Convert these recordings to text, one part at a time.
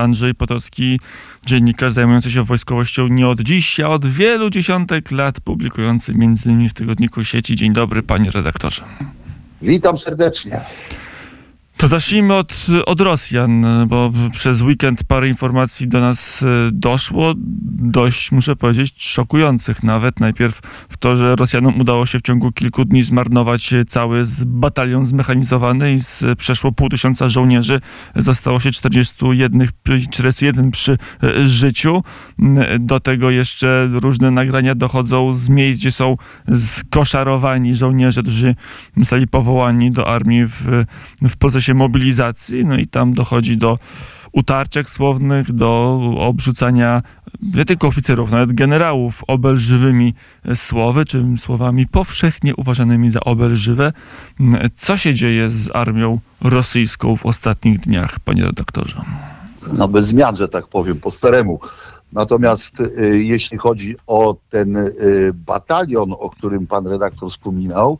Andrzej Potocki, dziennikarz zajmujący się wojskowością nie od dziś, a od wielu dziesiątek lat, publikujący m.in. w tygodniku sieci. Dzień dobry, panie redaktorze. Witam serdecznie. To zacznijmy od, od Rosjan, bo przez weekend parę informacji do nas e, doszło, dość muszę powiedzieć szokujących nawet. Najpierw w to, że Rosjanom udało się w ciągu kilku dni zmarnować cały batalion zmechanizowany i z przeszło pół tysiąca żołnierzy zostało się 41, 41 przy e, życiu. Do tego jeszcze różne nagrania dochodzą z miejsc, gdzie są skoszarowani żołnierze, którzy zostali powołani do armii w, w procesie procesie mobilizacji, no i tam dochodzi do utarczek słownych, do obrzucania nie tylko oficerów, nawet generałów obelżywymi słowy, czy słowami powszechnie uważanymi za obelżywe. Co się dzieje z armią rosyjską w ostatnich dniach, panie redaktorze? No bez zmian, że tak powiem, po staremu. Natomiast y, jeśli chodzi o ten y, batalion, o którym pan redaktor wspominał,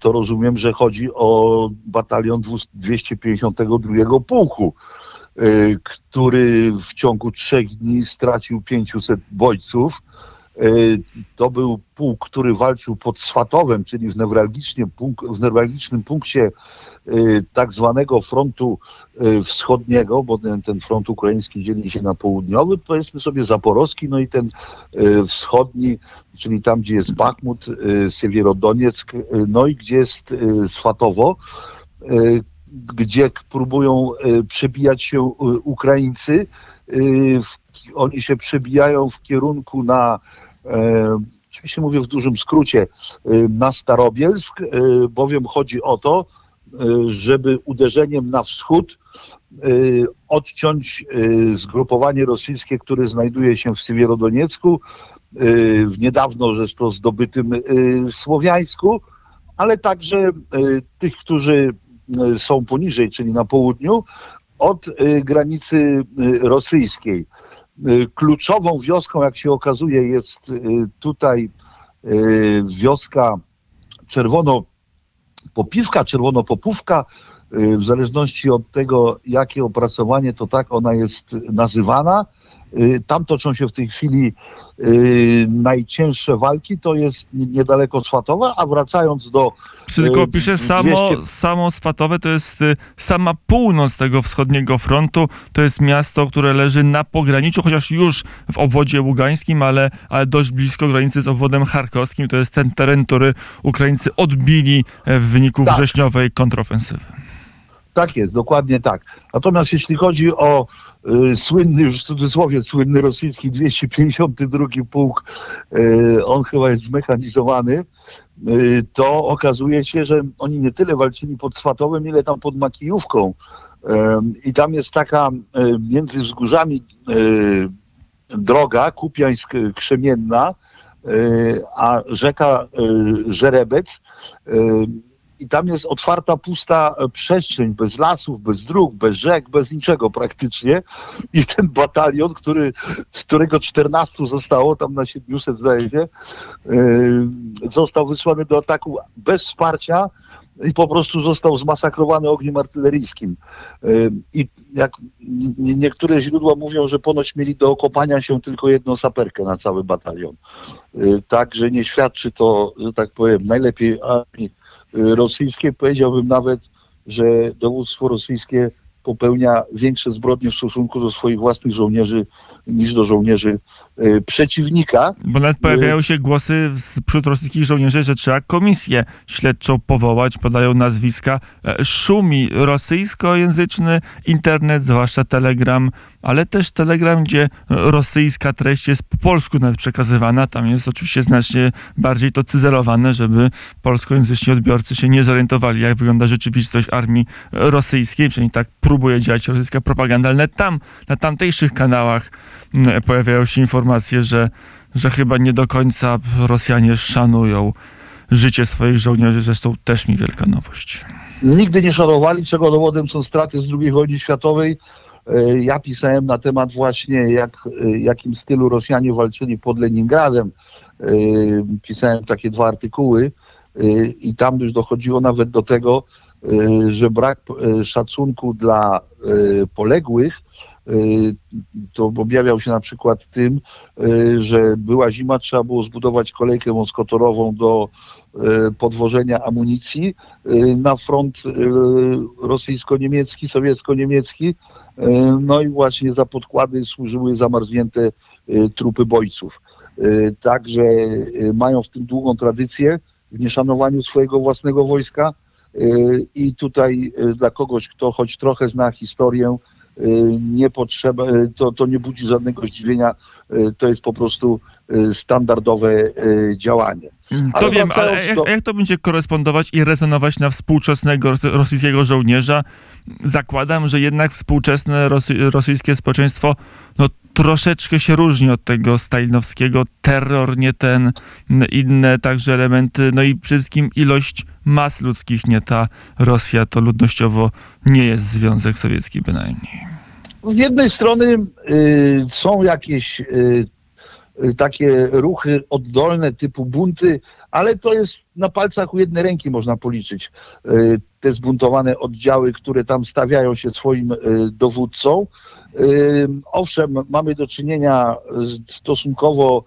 to rozumiem, że chodzi o batalion 252 pułku, y, który w ciągu trzech dni stracił 500 bodźców. Y, to był pułk, który walczył pod Swatowem, czyli w newralgicznym, w newralgicznym punkcie tak zwanego frontu wschodniego, bo ten, ten front ukraiński dzieli się na południowy, powiedzmy sobie zaporowski, no i ten wschodni czyli tam, gdzie jest Bachmut, y, Siewierodonieck, y, no i gdzie jest y, Swatowo, gdzie próbują przebijać się Ukraińcy. Oni się przebijają w kierunku na, oczywiście mówię w dużym skrócie, na Starobielsk, bowiem chodzi o to, żeby uderzeniem na wschód odciąć zgrupowanie rosyjskie, które znajduje się w Siewierodoniecku, w niedawno zresztą zdobytym y, Słowiańsku, ale także y, tych, którzy y, są poniżej, czyli na południu, od granicy rosyjskiej. Kluczową wioską, jak się okazuje, jest tutaj wioska Czerwono-Popiwka, Czerwono-Popówka, w zależności od tego, jakie opracowanie, to tak ona jest nazywana. Y, tam toczą się w tej chwili y, najcięższe walki, to jest niedaleko Swatowa, a wracając do... Tylko y, pisze samo, 200... samo Swatowe, to jest sama północ tego wschodniego frontu, to jest miasto, które leży na pograniczu, chociaż już w obwodzie ługańskim, ale, ale dość blisko granicy z obwodem charkowskim, to jest ten teren, który Ukraińcy odbili w wyniku tak. wrześniowej kontrofensywy. Tak jest, dokładnie tak. Natomiast jeśli chodzi o słynny, już w cudzysłowie, słynny rosyjski 252 pułk, y, on chyba jest zmechanizowany, y, to okazuje się, że oni nie tyle walczyli pod Swatowem, ile tam pod Makijówką. I tam jest taka między wzgórzami droga Kupiańsk-Krzemienna, a rzeka Żerebec i tam jest otwarta, pusta przestrzeń, bez lasów, bez dróg, bez rzek, bez niczego praktycznie. I ten batalion, który, z którego 14 zostało, tam na 700 zdaje się, został wysłany do ataku bez wsparcia i po prostu został zmasakrowany ogniem artyleryjskim. Yy, I jak niektóre źródła mówią, że ponoć mieli do okopania się tylko jedną saperkę na cały batalion. Yy, także nie świadczy to, że tak powiem, najlepiej armii rosyjskie. Powiedziałbym nawet, że dowództwo rosyjskie popełnia większe zbrodnie w stosunku do swoich własnych żołnierzy niż do żołnierzy y, przeciwnika. Bo nawet pojawiają się głosy wśród rosyjskich żołnierzy, że trzeba komisję śledczą powołać, podają nazwiska. E, szumi rosyjskojęzyczny internet, zwłaszcza Telegram, ale też Telegram, gdzie rosyjska treść jest po polsku nawet przekazywana. Tam jest oczywiście znacznie bardziej to cyzelowane, żeby polskojęzyczni odbiorcy się nie zorientowali, jak wygląda rzeczywistość armii rosyjskiej. Przynajmniej tak próbuje działać rosyjska propaganda, ale tam, na tamtejszych kanałach mm, pojawiają się informacje, że, że chyba nie do końca Rosjanie szanują życie swoich żołnierzy. Zresztą też mi wielka nowość. Nigdy nie szanowali, czego dowodem są straty z II wojny światowej. E, ja pisałem na temat właśnie, jak, e, jakim stylu Rosjanie walczyli pod Leningradem. E, pisałem takie dwa artykuły i tam już dochodziło nawet do tego, że brak szacunku dla poległych to objawiał się na przykład tym, że była zima, trzeba było zbudować kolejkę wąskotorową do podwożenia amunicji na front rosyjsko-niemiecki, sowiecko-niemiecki. No i właśnie za podkłady służyły zamarznięte trupy bojców. Także mają w tym długą tradycję w nieszanowaniu swojego własnego wojska i tutaj dla kogoś, kto choć trochę zna historię, nie potrzeba, to, to nie budzi żadnego zdziwienia, to jest po prostu standardowe działanie. To wiem, ale jak, do... jak, to będzie korespondować i rezonować na współczesnego rosyjskiego żołnierza? Zakładam, że jednak współczesne rosy, rosyjskie społeczeństwo no, troszeczkę się różni od tego stalinowskiego. Terror, nie ten, inne także elementy, no i przede wszystkim ilość mas ludzkich, nie ta Rosja, to ludnościowo nie jest Związek Sowiecki bynajmniej. Z jednej strony y, są jakieś y, y, takie ruchy oddolne typu bunty, ale to jest na palcach u jednej ręki można policzyć y, te zbuntowane oddziały, które tam stawiają się swoim y, dowódcą. Owszem, mamy do czynienia stosunkowo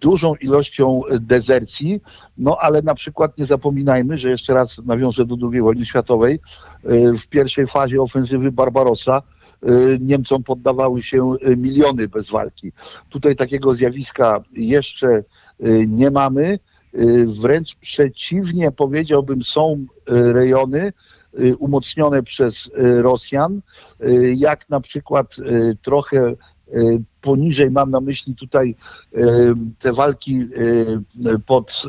dużą ilością dezercji, no ale na przykład nie zapominajmy, że jeszcze raz nawiążę do II wojny światowej, w pierwszej fazie ofensywy Barbarossa Niemcom poddawały się miliony bez walki. Tutaj takiego zjawiska jeszcze nie mamy. Wręcz przeciwnie, powiedziałbym, są rejony umocnione przez Rosjan, jak na przykład trochę poniżej, mam na myśli tutaj te walki pod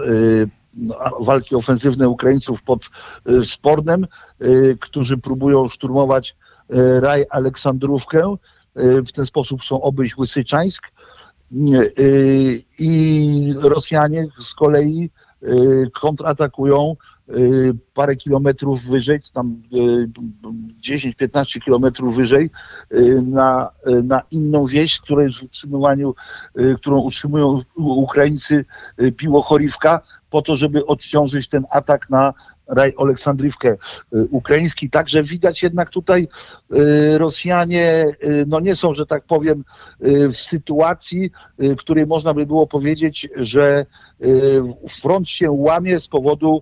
walki ofensywne Ukraińców pod Spornem, którzy próbują szturmować raj Aleksandrówkę. W ten sposób chcą obejść Łysyczańsk. I Rosjanie z kolei kontratakują parę kilometrów wyżej, tam 10-15 kilometrów wyżej, na, na inną wieś, której utrzymywaniu, którą utrzymują Ukraińcy Piłochorivka, po to, żeby odciążyć ten atak na raj Aleksandrywkę y, ukraiński. Także widać jednak tutaj y, Rosjanie y, no nie są, że tak powiem, w sytuacji, w której można by było powiedzieć, że front się łamie z powodu,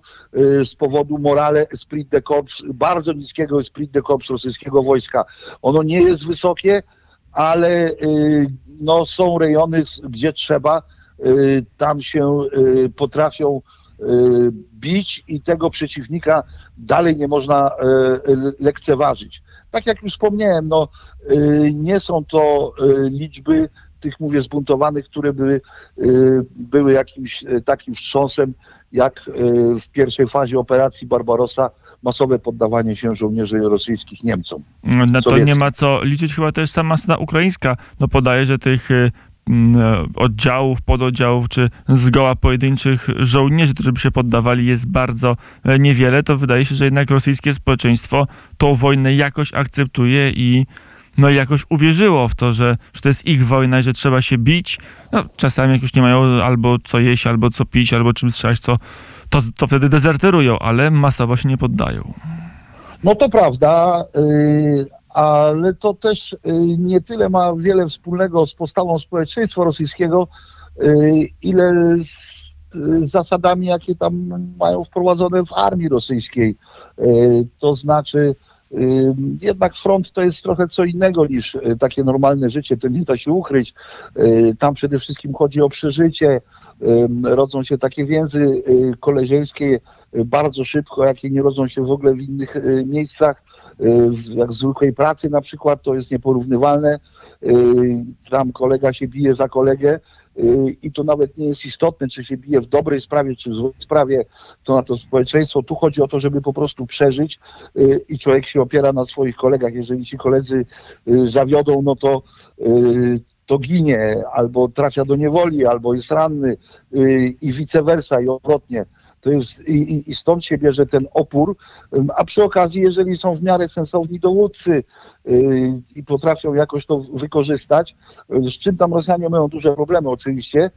z powodu morale esprit de corps, bardzo niskiego esprit de corps rosyjskiego wojska. Ono nie jest wysokie, ale no, są rejony, gdzie trzeba, tam się potrafią Y, bić i tego przeciwnika dalej nie można y, lekceważyć. Tak jak już wspomniałem, no, y, nie są to liczby tych, mówię, zbuntowanych, które by były jakimś takim wstrząsem, jak w pierwszej fazie operacji Barbarossa masowe poddawanie się żołnierzy rosyjskich Niemcom. No to nie ma co liczyć, chyba też sama strona ukraińska no podaje, że tych oddziałów, pododdziałów, czy zgoła pojedynczych żołnierzy, którzy by się poddawali, jest bardzo e, niewiele, to wydaje się, że jednak rosyjskie społeczeństwo tą wojnę jakoś akceptuje i no jakoś uwierzyło w to, że, że to jest ich wojna i że trzeba się bić. No, czasami jak już nie mają albo co jeść, albo co pić, albo czym strzelać, to, to, to wtedy dezerterują, ale masowo się nie poddają. No to prawda, y, ale to też y, nie tyle ma wiele wspólnego z postawą społeczeństwa rosyjskiego, y, ile z y, zasadami, jakie tam mają wprowadzone w armii rosyjskiej. To znaczy, jednak front to jest trochę co innego niż takie normalne życie, to nie da się ukryć. Tam przede wszystkim chodzi o przeżycie, rodzą się takie więzy koleżeńskie bardzo szybko, jakie nie rodzą się w ogóle w innych miejscach jak w zwykłej pracy na przykład, to jest nieporównywalne. Y, tam kolega się bije za kolegę y, i to nawet nie jest istotne, czy się bije w dobrej sprawie, czy w złej sprawie, to na to społeczeństwo. Tu chodzi o to, żeby po prostu przeżyć y, i człowiek się opiera na swoich kolegach. Jeżeli ci koledzy zawiodą, no to to ginie, albo trafia do niewoli, albo jest ranny i vice versa i odwrotnie. To jest, i, i stąd się bierze ten opór, a przy okazji, jeżeli są w miarę sensowni dowódcy yy, i potrafią jakoś to wykorzystać, z czym tam Rosjanie mają duże problemy oczywiście,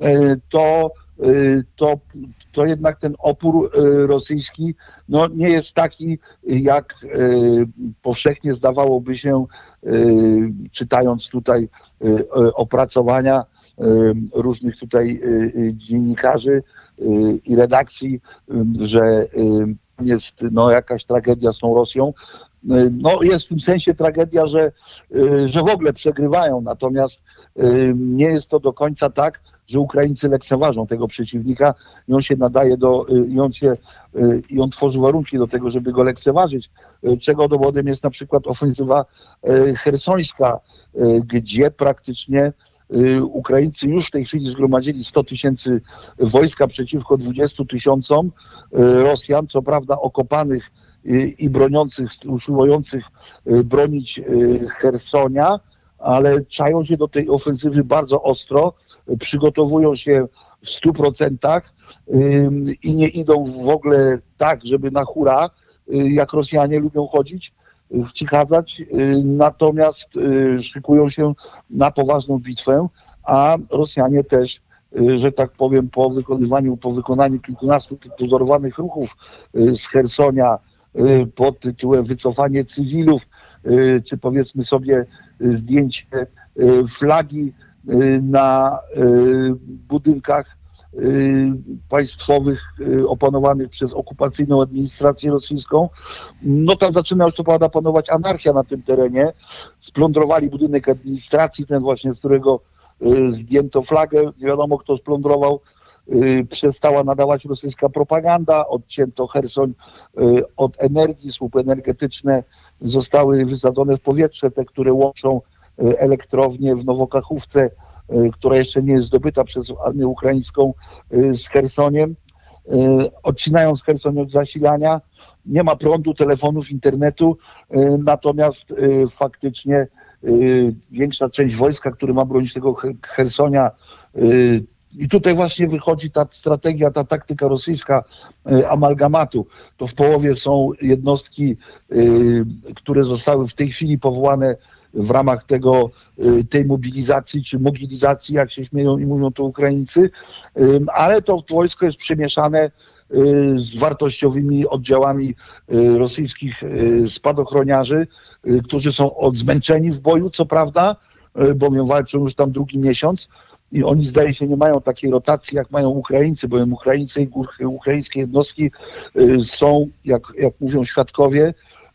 yy, to y, to, to jednak ten opór y, rosyjski no, nie jest taki, jak y, powszechnie zdawałoby się, y, czytając tutaj y, y, opracowania y, różnych tutaj y, y, dziennikarzy y, i redakcji, y, że y, jest no, jakaś tragedia z tą Rosją. Y, No, jest w tym sensie tragedia, że, y, że w ogóle przegrywają, natomiast y, nie jest to do końca tak, że Ukraińcy lekceważą tego przeciwnika i on się nadaje do, y, i on się, y, i on tworzy warunki do tego, żeby go lekceważyć, y, czego dowodem jest na przykład ofensywa hersońska, gdzie praktycznie Ukraińcy już w tej chwili zgromadzili 100 tysięcy wojska przeciwko 20 tysiącom Rosjan, co prawda okopanych i broniących, usiłujących bronić Hersonia, ale czają się do tej ofensywy bardzo ostro, przygotowują się w 100% ym, i nie idą w ogóle tak, żeby na hura, y, jak Rosjanie lubią chodzić, y, wcichadzać, y, natomiast szykują się na poważną bitwę, a Rosjanie też że tak powiem, po wykonywaniu, po wykonaniu kilkunastu pozorowanych ruchów z Hersonia pod tytułem wycofanie cywilów, y, czy powiedzmy sobie y, zdjęcie y, flagi y, na y, budynkach y, państwowych y, opanowanych przez okupacyjną administrację rosyjską. No tam zaczyna co prawda panować anarchia na tym terenie. Splądrowali budynek administracji, ten właśnie, z którego y, zdjęto flagę. Nie wiadomo kto splądrował. Y, Przestała nadawać rosyjska propaganda, odcięto Hersoń y, od energii, słupy energetyczne zostały wysadzone w powietrze, te, które łączą y, elektrownię w Nowokachówce, która jeszcze nie jest zdobyta przez armię ukraińską z Hersoniem. Odcinając Hersoń od zasilania, nie ma prądu, telefonów, internetu, natomiast faktycznie większa część wojska, które ma bronić tego He- Hersonia, i tutaj właśnie wychodzi ta strategia, ta taktyka rosyjska y, amalgamatu. To w połowie są jednostki, y, które zostały w tej chwili powołane w ramach tego, y, tej mobilizacji czy mobilizacji, jak się śmieją i mówią to Ukraińcy, ale to wojsko jest przemieszane z wartościowymi oddziałami rosyjskich spadochroniarzy, którzy są zmęczeni w boju, co prawda, bowiem walczą już tam drugi miesiąc i oni zdaje się nie mają takiej rotacji, jak mają Ukraińcy, bowiem Ukraińcy i ukraińskie jednostki y, są, jak, jak mówią świadkowie,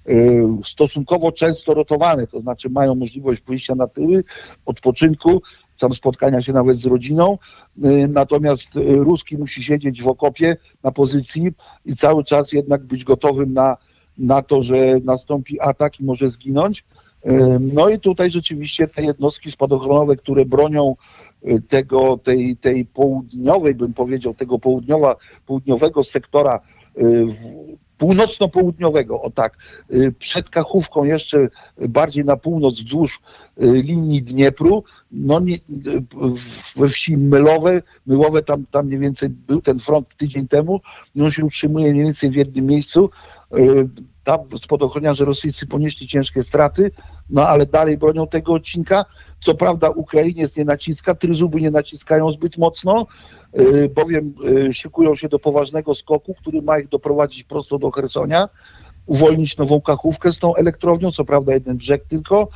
y, stosunkowo często rotowane, to znaczy mają możliwość pójścia na tyły, odpoczynku, tam spotkania się nawet z rodziną, y, natomiast Ruski musi siedzieć w okopie na pozycji i cały czas jednak być gotowym na, na to, że nastąpi atak i może zginąć. No i tutaj rzeczywiście te jednostki spadochronowe, które bronią tego, tej, tej południowej, bym powiedział, tego południowa, południowego sektora y, północno-południowego, o tak, y, przed Kachówką jeszcze bardziej na północ wzdłuż y, linii Dniepru, no nie, y, we wsi Mylowe, Myłowe, tam, tam mniej więcej był ten front tydzień temu on się utrzymuje mniej więcej w jednym miejscu. Tam spadochroniarze rosyjscy ponieśli ciężkie straty, no ale dalej bronią tego odcinka. Co prawda Ukrainiec nie naciska, Tryzuby nie naciskają zbyt mocno, y, bowiem y, szykują się do poważnego skoku, który ma ich doprowadzić prosto do Hersonia, uwolnić nową kachówkę z tą elektrownią, co prawda jeden brzeg tylko.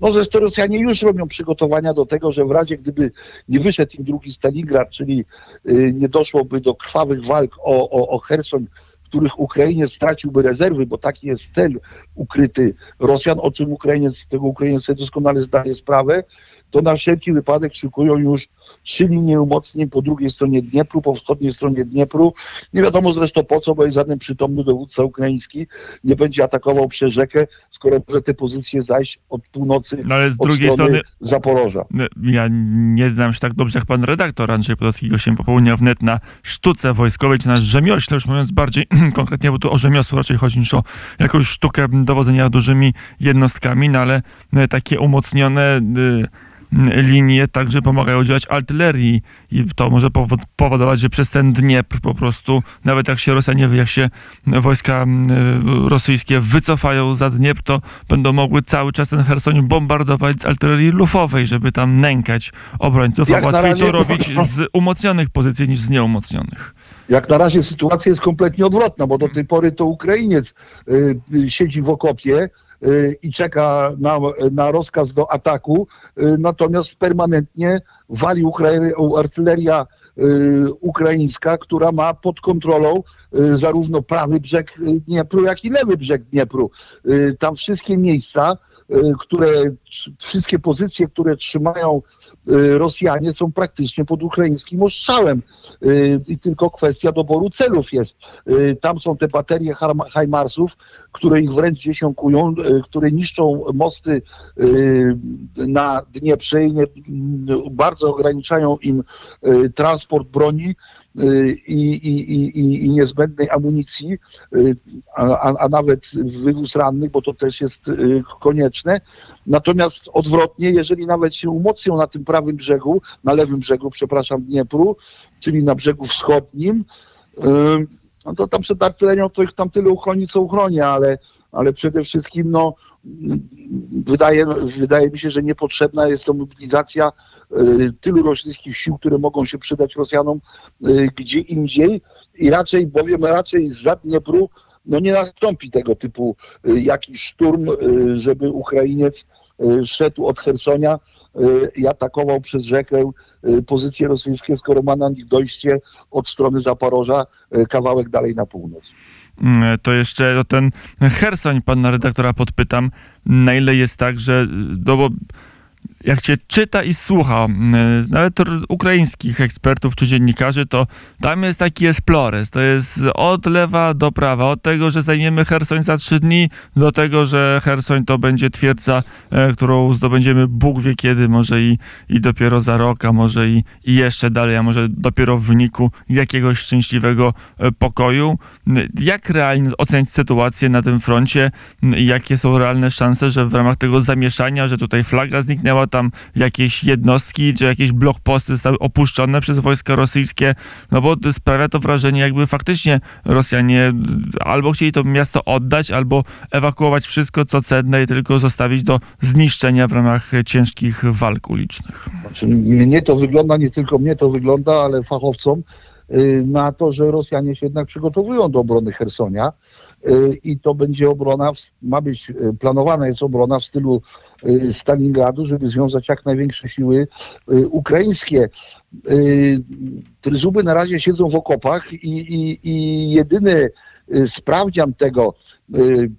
No zresztą Rosjanie już robią przygotowania do tego, że w razie gdyby nie wyszedł im drugi Stalingrad, czyli y, nie doszłoby do krwawych walk o, o, o Hersoń, w których Ukrainiec straciłby rezerwy, bo taki jest cel ukryty Rosjan, o czym Ukrainiec, tego Ukrainiec sobie doskonale zdaje sprawę, to na wszelki wypadek szykują już trzy linie umocnień po drugiej stronie Dniepru, po wschodniej stronie Dniepru. Nie wiadomo zresztą po co, bo jest żaden przytomny dowódca ukraiński nie będzie atakował przez rzekę, skoro może te pozycje zajść od północy, No ale z od drugiej strony Zaporoża. Ja nie znam się tak dobrze jak pan redaktor Andrzej Podolski, gościem popołudnia wnet na sztuce wojskowej, czy na rzemiośle, już mówiąc bardziej konkretnie, bo tu o rzemiosło raczej chodzi niż o jakąś sztukę dowodzenia dużymi jednostkami, no ale e, takie umocnione, y, linie także pomagają działać artylerii i to może powodować, że przez ten Dniepr po prostu, nawet jak się Rosjanie, jak się wojska rosyjskie wycofają za Dniepr, to będą mogły cały czas ten Hersoń bombardować z artylerii lufowej, żeby tam nękać obrońców, Jak a łatwiej razie- to robić z umocnionych pozycji niż z nieumocnionych. Jak na razie sytuacja jest kompletnie odwrotna, bo do tej pory to Ukrainiec y, y, siedzi w okopie y, i czeka na, na rozkaz do ataku, y, natomiast permanentnie wali artyleria y, ukraińska, która ma pod kontrolą y, zarówno prawy brzeg Dniepru, jak i lewy brzeg Dniepru. Tam wszystkie miejsca, które, wszystkie pozycje, które trzymają y, Rosjanie są praktycznie pod ukraińskim ostrzałem y, i tylko kwestia doboru celów jest. Y, Tam są te baterie Hajmarsów, które ich wręcz dziesiąkują, y, które niszczą mosty y, na Dnieprze i nie, bardzo ograniczają im y, transport broni y, i, i, i, i- i niezbędnej amunicji, y, a, a, nawet wywóz rannych, bo to też jest y, konieczne. Natomiast odwrotnie, jeżeli nawet się umocnią na tym prawym brzegu, na lewym brzegu, przepraszam, Dniepru, czyli na brzegu wschodnim, no to tam przed artylerią to ich tam tyle uchroni, co uchroni, ale, ale przede wszystkim no, wydaje, wydaje mi się, że niepotrzebna jest to mobilizacja y, tylu rosyjskich sił, które mogą się przydać Rosjanom y, gdzie indziej i raczej, bowiem raczej z Dniepru no nie nastąpi tego typu y, jakiś szturm, y, żeby Ukrainiec y, szedł od Hersonia y, i atakował przez rzekę y, pozycje rosyjskie, skoro ma na nich dojście od strony Zaporoża y, kawałek dalej na północ. Mm, To jeszcze ten Hersoń pana redaktora podpytam, na ile jest tak, że no bo jak się czyta i słucha nawet ukraińskich ekspertów czy dziennikarzy, to tam jest taki esplores. To jest od lewa do prawa. Od tego, że zajmiemy Hersoń za trzy dni, do tego, że Hersoń to będzie twierdza, e, którą zdobędziemy Bóg wie kiedy, może i, i dopiero za rok, a może i, i jeszcze dalej, a może dopiero w wyniku jakiegoś szczęśliwego e, pokoju. Jak realnie ocenić sytuację na tym froncie? Jakie są realne szanse, że w ramach tego zamieszania, że tutaj flaga zniknęła, tam jakieś jednostki czy jakieś blokposty zostały opuszczone przez wojska rosyjskie? No bo sprawia to wrażenie, jakby faktycznie Rosjanie y, albo chcieli to miasto oddać, albo ewakuować wszystko, co cenne i tylko zostawić do zniszczenia w ramach ciężkich walk ulicznych. Znaczy, mnie to wygląda, nie tylko mnie to wygląda, ale fachowcom y, na to, że Rosjanie się jednak przygotowują do obrony Hersonia y, i to będzie obrona, ma być planowana jest obrona w stylu Stalingradu, żeby związać jak największe siły y, ukraińskie. Y, Tryzuby na razie siedzą w okopach i, i, i jedyny y, sprawdzian tego y, y,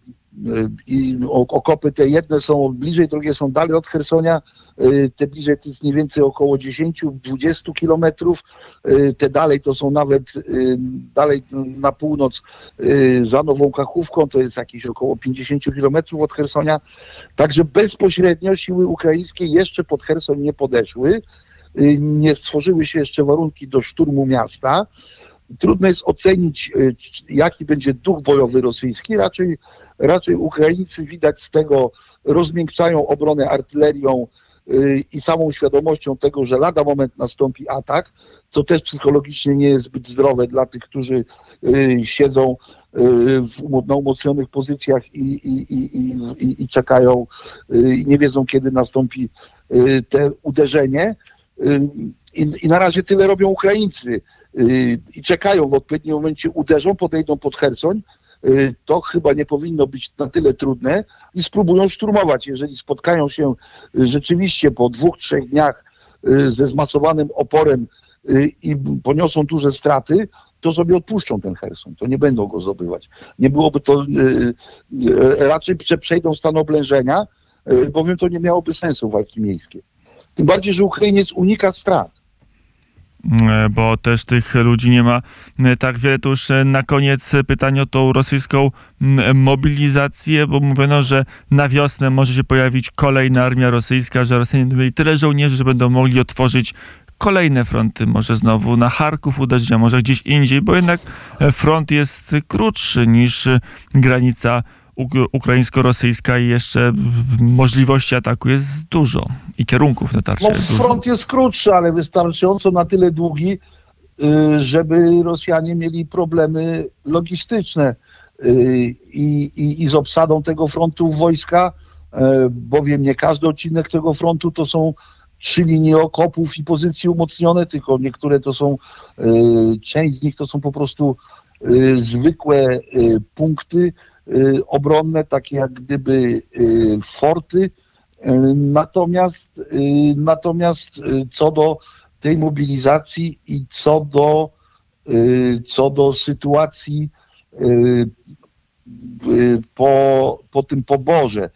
i o- okopy te jedne są bliżej, drugie są dalej od Hersonia, Y, te bliżej to jest mniej więcej około 10-20 kilometrów, Y, te dalej to są nawet y, dalej na północ y, za Nową Kachówką, to jest jakieś około 50 kilometrów od Hersonia, także bezpośrednio siły ukraińskie jeszcze pod Herson nie podeszły, Y, nie stworzyły się jeszcze warunki do szturmu miasta. Trudno jest ocenić, c- jaki będzie duch bojowy rosyjski. Raczej, raczej Ukraińcy widać z tego rozmiękczają obronę artylerią y, i samą świadomością tego, że lada moment nastąpi atak, co też psychologicznie nie jest zbyt zdrowe dla tych, którzy y, siedzą w umocnionych pozycjach i, i, i, i, czekają i nie wiedzą, kiedy nastąpi te uderzenie. I, na razie tyle robią Ukraińcy i czekają w odpowiednim momencie, uderzą, podejdą pod Hersoń. Y, To chyba nie powinno być na tyle trudne i spróbują szturmować. Jeżeli spotkają się y, rzeczywiście po dwóch, trzech dniach y, ze zmasowanym oporem y, i poniosą duże straty, to sobie odpuszczą ten Herson. To nie będą go zdobywać. Nie byłoby to, y, y, raczej prze- przejdą stan oblężenia, y, bowiem to nie miałoby sensu walki miejskie. Tym bardziej, że Ukrainiec unika strat. E, bo też tych ludzi nie ma e, tak wiele. To już e, na koniec pytanie o tą rosyjską mobilizację, bo mówiono, że na wiosnę może się pojawić kolejna armia rosyjska, że Rosjanie będą mieli tyle żołnierzy, że będą mogli otworzyć kolejne fronty, może znowu na Charków uderzyć, a może gdzieś indziej, bo jednak front jest krótszy niż granica ukraińsko-rosyjska i jeszcze możliwości ataku jest dużo. i kierunków natarcia No, jest dużo. front jest krótszy, ale wystarczająco na tyle długi, y, żeby Rosjanie mieli problemy logistyczne y, i, i, i z obsadą tego frontu wojska, e, bowiem nie każdy odcinek tego frontu to są trzy linie okopów i pozycje umocnione, tylko niektóre to są, y, część z nich to są po prostu y, zwykłe y, punkty y, obronne, takie jak gdyby y, forty, y, Natomiast, y, natomiast y, co do tej mobilizacji i co do, y, co do sytuacji y, y, po, po tym poborze,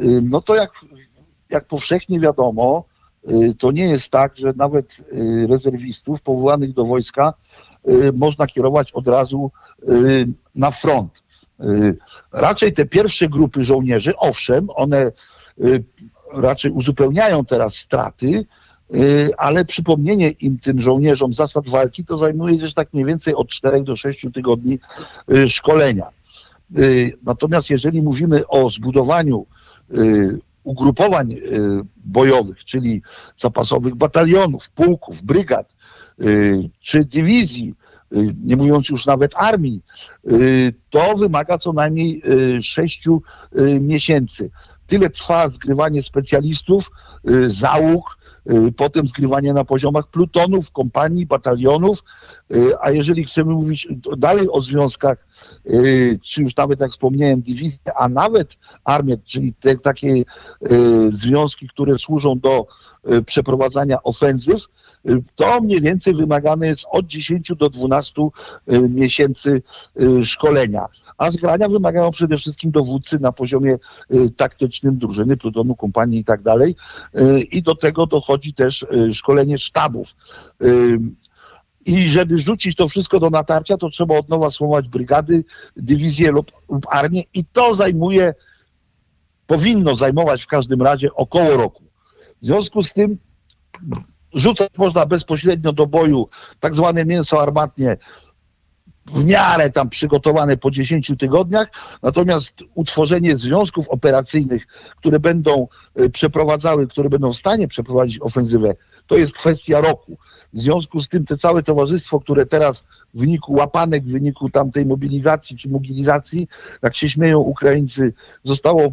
y, no to jak, jak powszechnie wiadomo, y, to nie jest tak, że nawet y, rezerwistów powołanych do wojska y, można kierować od razu y, na front. Y, Raczej te pierwsze grupy żołnierzy, owszem, one y, raczej uzupełniają teraz straty, y, ale przypomnienie im, tym żołnierzom zasad walki, to zajmuje też tak mniej więcej od 4 do 6 tygodni szkolenia. Natomiast jeżeli mówimy o zbudowaniu ugrupowań bojowych, czyli zapasowych batalionów, pułków, brygad, czy dywizji, nie mówiąc już nawet armii, y, to wymaga co najmniej y, sześciu y, miesięcy. Tyle trwa zgrywanie specjalistów, y, załóg, y, potem zgrywanie na poziomach plutonów, kompanii, batalionów, y, a jeżeli chcemy mówić dalej o związkach, y, czy już nawet jak wspomniałem, dywizje, a nawet armię, czyli te takie y, związki, które służą do y, przeprowadzania ofensyw, y, to mniej więcej wymagane jest od 10 do 12 y, miesięcy y, szkolenia. A zgrania wymagają przede wszystkim dowódcy na poziomie y, taktycznym drużyny, plutonu, kompanii i tak dalej. I do tego dochodzi też szkolenie sztabów. I żeby rzucić to wszystko do natarcia, to trzeba od nowa sformować brygady, dywizje lub, lub armię i to zajmuje, powinno zajmować w każdym razie około roku. W związku z tym rzucać można bezpośrednio do boju tak zwane mięso armatnie w miarę tam przygotowane po 10 tygodniach, natomiast utworzenie związków operacyjnych, które będą y, przeprowadzały, które będą w stanie przeprowadzić ofensywę, to jest kwestia roku. W związku z tym te całe towarzystwo, które teraz w wyniku łapanek, w wyniku tamtej mobilizacji czy mobilizacji, jak się śmieją Ukraińcy, zostało y,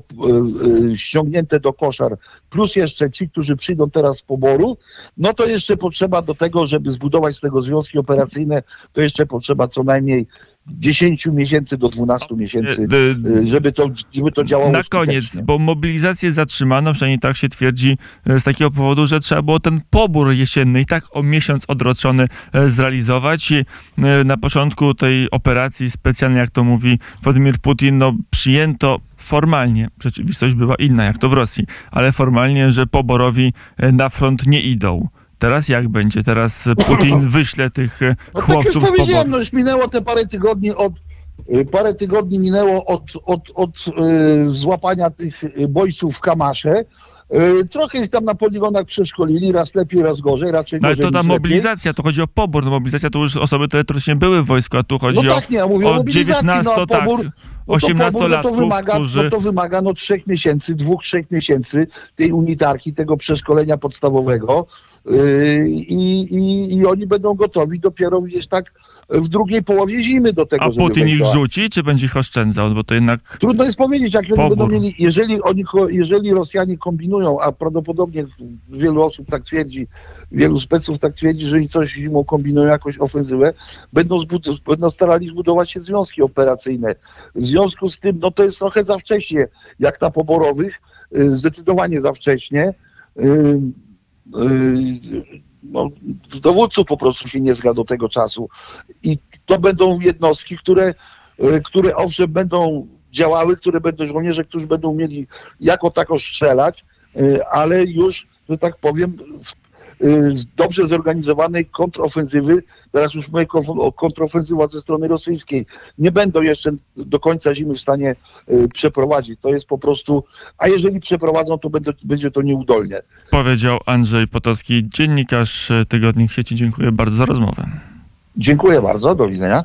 y, ściągnięte do koszar, plus jeszcze ci, którzy przyjdą teraz z poboru, no to jeszcze potrzeba do tego, żeby zbudować z tego związki operacyjne, to jeszcze potrzeba co najmniej 10 miesięcy do 12 miesięcy, D- y, żeby to, żeby to działało Na koniec, skutecznie. bo mobilizację zatrzymano, przynajmniej tak się twierdzi, e, z takiego powodu, że trzeba było ten pobór jesienny i tak o miesiąc odroczony e, zrealizować. I e, na początku tej operacji specjalnej, jak to mówi Władimir Putin, no przyjęto formalnie, rzeczywistość była inna, jak to w Rosji, ale formalnie, że poborowi e, na front nie idą. Teraz jak będzie? Teraz e, Putin wyśle tych e, No tak już chłopców z powiedziałem, poboru. no już minęło te parę tygodni od y, parę tygodni minęło od, od, od y, złapania tych bojców w Kamasze. Trochę ich tam na poligonach przeszkolili, raz lepiej, raz gorzej, raczej No ale gorzej to ta niż lepiej. mobilizacja, to chodzi o pobór. No mobilizacja to już osoby teoretycznie były w wojsku, a tu chodzi No o, tak, nie, ja mówię o o mobilizacji, 19, no, tak, pobór, no to pobór, no to 18-latków, wymaga, którzy... no to wymaga no trzech miesięcy, dwóch, trzech miesięcy tej unitarki, tego przeszkolenia podstawowego i, i, i oni będą gotowi dopiero gdzieś tak w drugiej połowie zimy do tego, A Putin ich rzuci, czy będzie ich oszczędzał? Bo to jednak... Trudno jest powiedzieć, jak oni Pobór. będą mieli, jeżeli oni, jeżeli Rosjanie kombinują, a prawdopodobnie wielu osób tak twierdzi, wielu speców tak twierdzi, że i coś zimą kombinują jakąś ofensywę, będą, zbud- będą starali zbudować się związki operacyjne. W związku z tym, no to jest trochę za wcześnie, jak na poborowych, y, zdecydowanie za wcześnie. Y, y, No, dowódców po prostu się nie zga do tego czasu. I to będą jednostki, które y, które owszem będą działały, które będą żołnierze, którzy będą mieli jako tako strzelać, y, ale już, że tak powiem, z dobrze zorganizowanej kontrofensywy, teraz już mówię kontrofensywa ze strony rosyjskiej, nie będą jeszcze do końca zimy w stanie y, przeprowadzić. To jest po prostu, a jeżeli przeprowadzą, to będzie, będzie to nieudolnie. Powiedział Andrzej Potocki, dziennikarz e, Tygodnik Sieci. Dziękuję bardzo za rozmowę. Dziękuję bardzo, do widzenia.